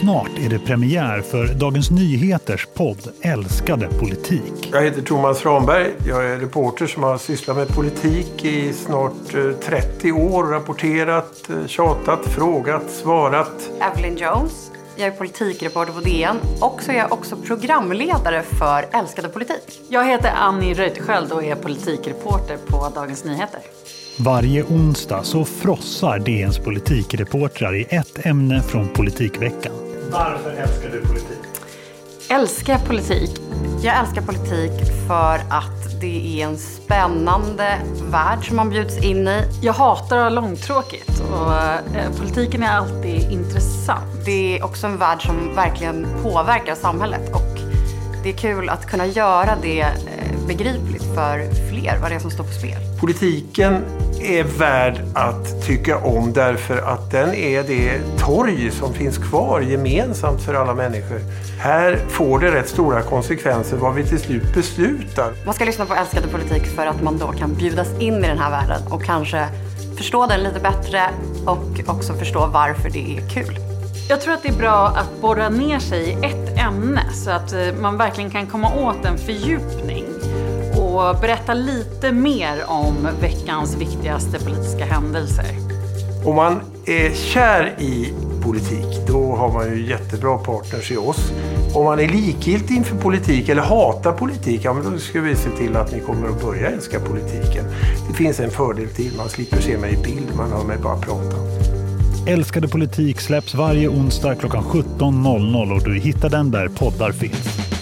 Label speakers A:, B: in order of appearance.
A: Snart är det premiär för Dagens Nyheters podd Älskade politik.
B: Jag heter Thomas Ramberg. Jag är reporter som har sysslat med politik i snart 30 eh, år. Rapporterat, eh, tjatat, frågat, svarat.
C: Evelyn Jones. Jag är politikreporter på DN och så är jag också programledare för Älskade politik.
D: Jag heter Annie Reuterskiöld och är politikreporter på Dagens Nyheter.
A: Varje onsdag så frossar DNs politikreportrar i ett ämne från politikveckan.
B: Varför älskar du politik?
D: Älskar politik?
C: Jag älskar politik för att det är en spännande värld som man bjuds in i.
D: Jag hatar att ha långtråkigt och eh, politiken är alltid intressant.
C: Det är också en värld som verkligen påverkar samhället och det är kul att kunna göra det eh, begripligt för fler vad det är som står på spel.
B: Politiken är värd att tycka om därför att den är det torg som finns kvar gemensamt för alla människor. Här får det rätt stora konsekvenser vad vi till slut beslutar.
C: Man ska lyssna på Älskade politik för att man då kan bjudas in i den här världen och kanske förstå den lite bättre och också förstå varför det är kul.
D: Jag tror att det är bra att borra ner sig i ett ämne så att eh, man verkligen kan komma åt en fördjupning och berätta lite mer om veckans viktigaste politiska händelser.
B: Om man är kär i politik, då har man ju jättebra partners i oss. Om man är likgiltig inför politik eller hatar politik, ja, men då ska vi se till att ni kommer att börja älska politiken. Det finns en fördel till, man slipper se mig i bild, man hör mig bara prata.
A: Älskade politik släpps varje onsdag klockan 17.00 och du hittar den där poddar finns.